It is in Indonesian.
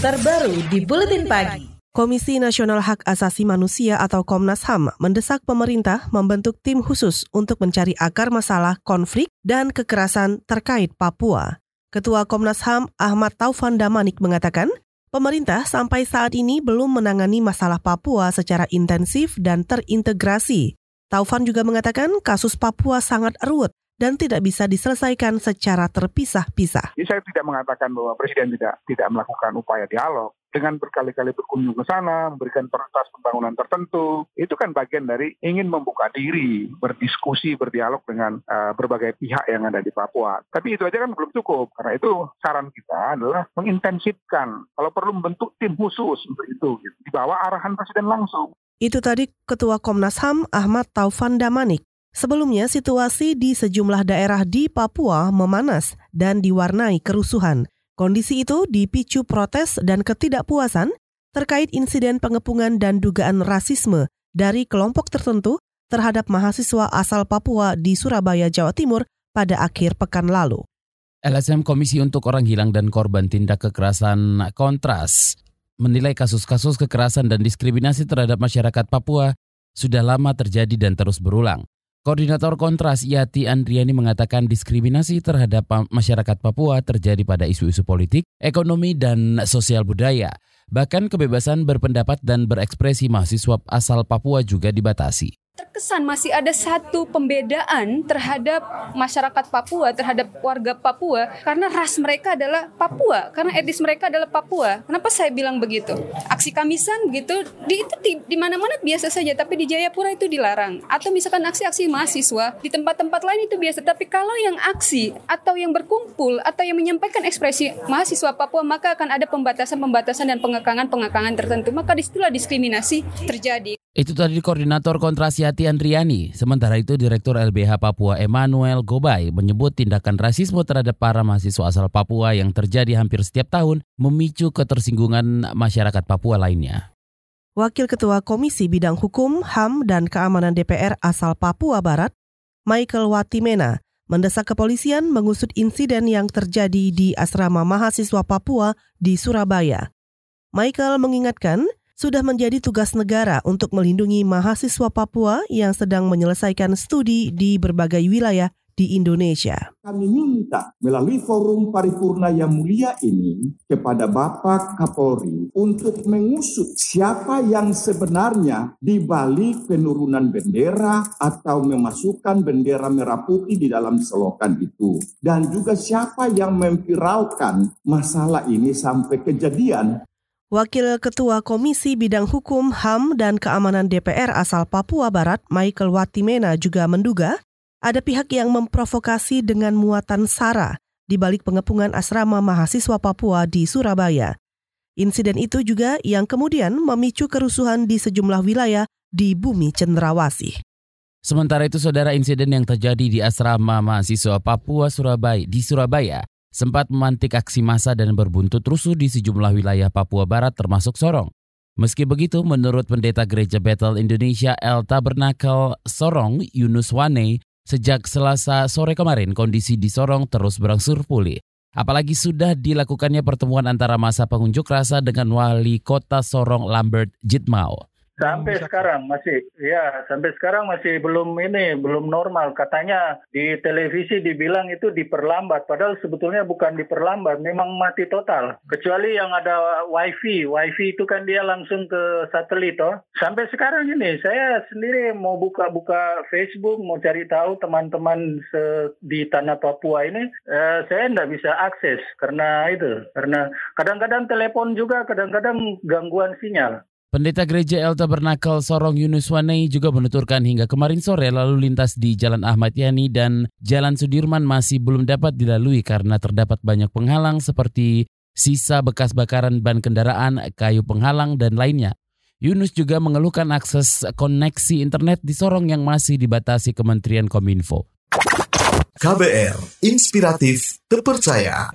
terbaru di Buletin Pagi. Komisi Nasional Hak Asasi Manusia atau Komnas HAM mendesak pemerintah membentuk tim khusus untuk mencari akar masalah konflik dan kekerasan terkait Papua. Ketua Komnas HAM Ahmad Taufan Damanik mengatakan, pemerintah sampai saat ini belum menangani masalah Papua secara intensif dan terintegrasi. Taufan juga mengatakan kasus Papua sangat ruwet dan tidak bisa diselesaikan secara terpisah-pisah. Jadi saya tidak mengatakan bahwa Presiden tidak tidak melakukan upaya dialog dengan berkali-kali berkunjung ke sana, memberikan prioritas pembangunan tertentu, itu kan bagian dari ingin membuka diri, berdiskusi, berdialog dengan uh, berbagai pihak yang ada di Papua. Tapi itu aja kan belum cukup, karena itu saran kita adalah mengintensifkan, kalau perlu membentuk tim khusus untuk itu, gitu. di bawah arahan Presiden langsung. Itu tadi Ketua Komnas HAM Ahmad Taufan Damanik. Sebelumnya, situasi di sejumlah daerah di Papua memanas dan diwarnai kerusuhan. Kondisi itu dipicu protes dan ketidakpuasan terkait insiden pengepungan dan dugaan rasisme dari kelompok tertentu terhadap mahasiswa asal Papua di Surabaya, Jawa Timur pada akhir pekan lalu. LSM Komisi untuk Orang Hilang dan Korban Tindak Kekerasan Kontras menilai kasus-kasus kekerasan dan diskriminasi terhadap masyarakat Papua sudah lama terjadi dan terus berulang. Koordinator Kontras Yati Andriani mengatakan diskriminasi terhadap masyarakat Papua terjadi pada isu-isu politik, ekonomi, dan sosial budaya. Bahkan kebebasan berpendapat dan berekspresi mahasiswa asal Papua juga dibatasi terkesan masih ada satu pembedaan terhadap masyarakat Papua, terhadap warga Papua karena ras mereka adalah Papua, karena etnis mereka adalah Papua. Kenapa saya bilang begitu? Aksi Kamisan gitu di itu di, di mana-mana biasa saja, tapi di Jayapura itu dilarang. Atau misalkan aksi-aksi mahasiswa di tempat-tempat lain itu biasa, tapi kalau yang aksi atau yang berkumpul atau yang menyampaikan ekspresi mahasiswa Papua maka akan ada pembatasan-pembatasan dan pengekangan-pengekangan tertentu. Maka di situlah diskriminasi terjadi. Itu tadi koordinator Kontrasiati Andriani. Sementara itu Direktur LBH Papua Emmanuel Gobay menyebut tindakan rasisme terhadap para mahasiswa asal Papua yang terjadi hampir setiap tahun memicu ketersinggungan masyarakat Papua lainnya. Wakil Ketua Komisi Bidang Hukum, HAM, dan Keamanan DPR asal Papua Barat, Michael Watimena, mendesak kepolisian mengusut insiden yang terjadi di asrama mahasiswa Papua di Surabaya. Michael mengingatkan sudah menjadi tugas negara untuk melindungi mahasiswa Papua yang sedang menyelesaikan studi di berbagai wilayah di Indonesia. Kami minta melalui forum paripurna yang mulia ini kepada Bapak Kapolri untuk mengusut siapa yang sebenarnya di balik penurunan bendera atau memasukkan bendera merah putih di dalam selokan itu. Dan juga siapa yang memviralkan masalah ini sampai kejadian Wakil Ketua Komisi Bidang Hukum, HAM, dan Keamanan DPR asal Papua Barat, Michael Watimena juga menduga ada pihak yang memprovokasi dengan muatan SARA di balik pengepungan asrama mahasiswa Papua di Surabaya. Insiden itu juga yang kemudian memicu kerusuhan di sejumlah wilayah di bumi cenderawasih. Sementara itu, saudara insiden yang terjadi di asrama mahasiswa Papua Surabaya di Surabaya sempat memantik aksi massa dan berbuntut rusuh di sejumlah wilayah Papua Barat termasuk Sorong. Meski begitu, menurut pendeta Gereja Bethel Indonesia El Tabernakel Sorong, Yunus Wane, sejak Selasa sore kemarin kondisi di Sorong terus berangsur pulih. Apalagi sudah dilakukannya pertemuan antara masa pengunjuk rasa dengan wali kota Sorong Lambert Jitmao. Sampai sekarang masih, ya sampai sekarang masih belum ini, belum normal. Katanya di televisi dibilang itu diperlambat, padahal sebetulnya bukan diperlambat, memang mati total. Kecuali yang ada wifi, wifi itu kan dia langsung ke satelit, toh. Sampai sekarang ini, saya sendiri mau buka-buka Facebook, mau cari tahu teman-teman di tanah Papua ini, eh, saya tidak bisa akses karena itu, karena kadang-kadang telepon juga, kadang-kadang gangguan sinyal. Pendeta Gereja El Tabernakel Sorong Yunus Wanei juga menuturkan hingga kemarin sore lalu lintas di Jalan Ahmad Yani dan Jalan Sudirman masih belum dapat dilalui karena terdapat banyak penghalang seperti sisa bekas bakaran ban kendaraan, kayu penghalang, dan lainnya. Yunus juga mengeluhkan akses koneksi internet di Sorong yang masih dibatasi Kementerian Kominfo. KBR, inspiratif, terpercaya.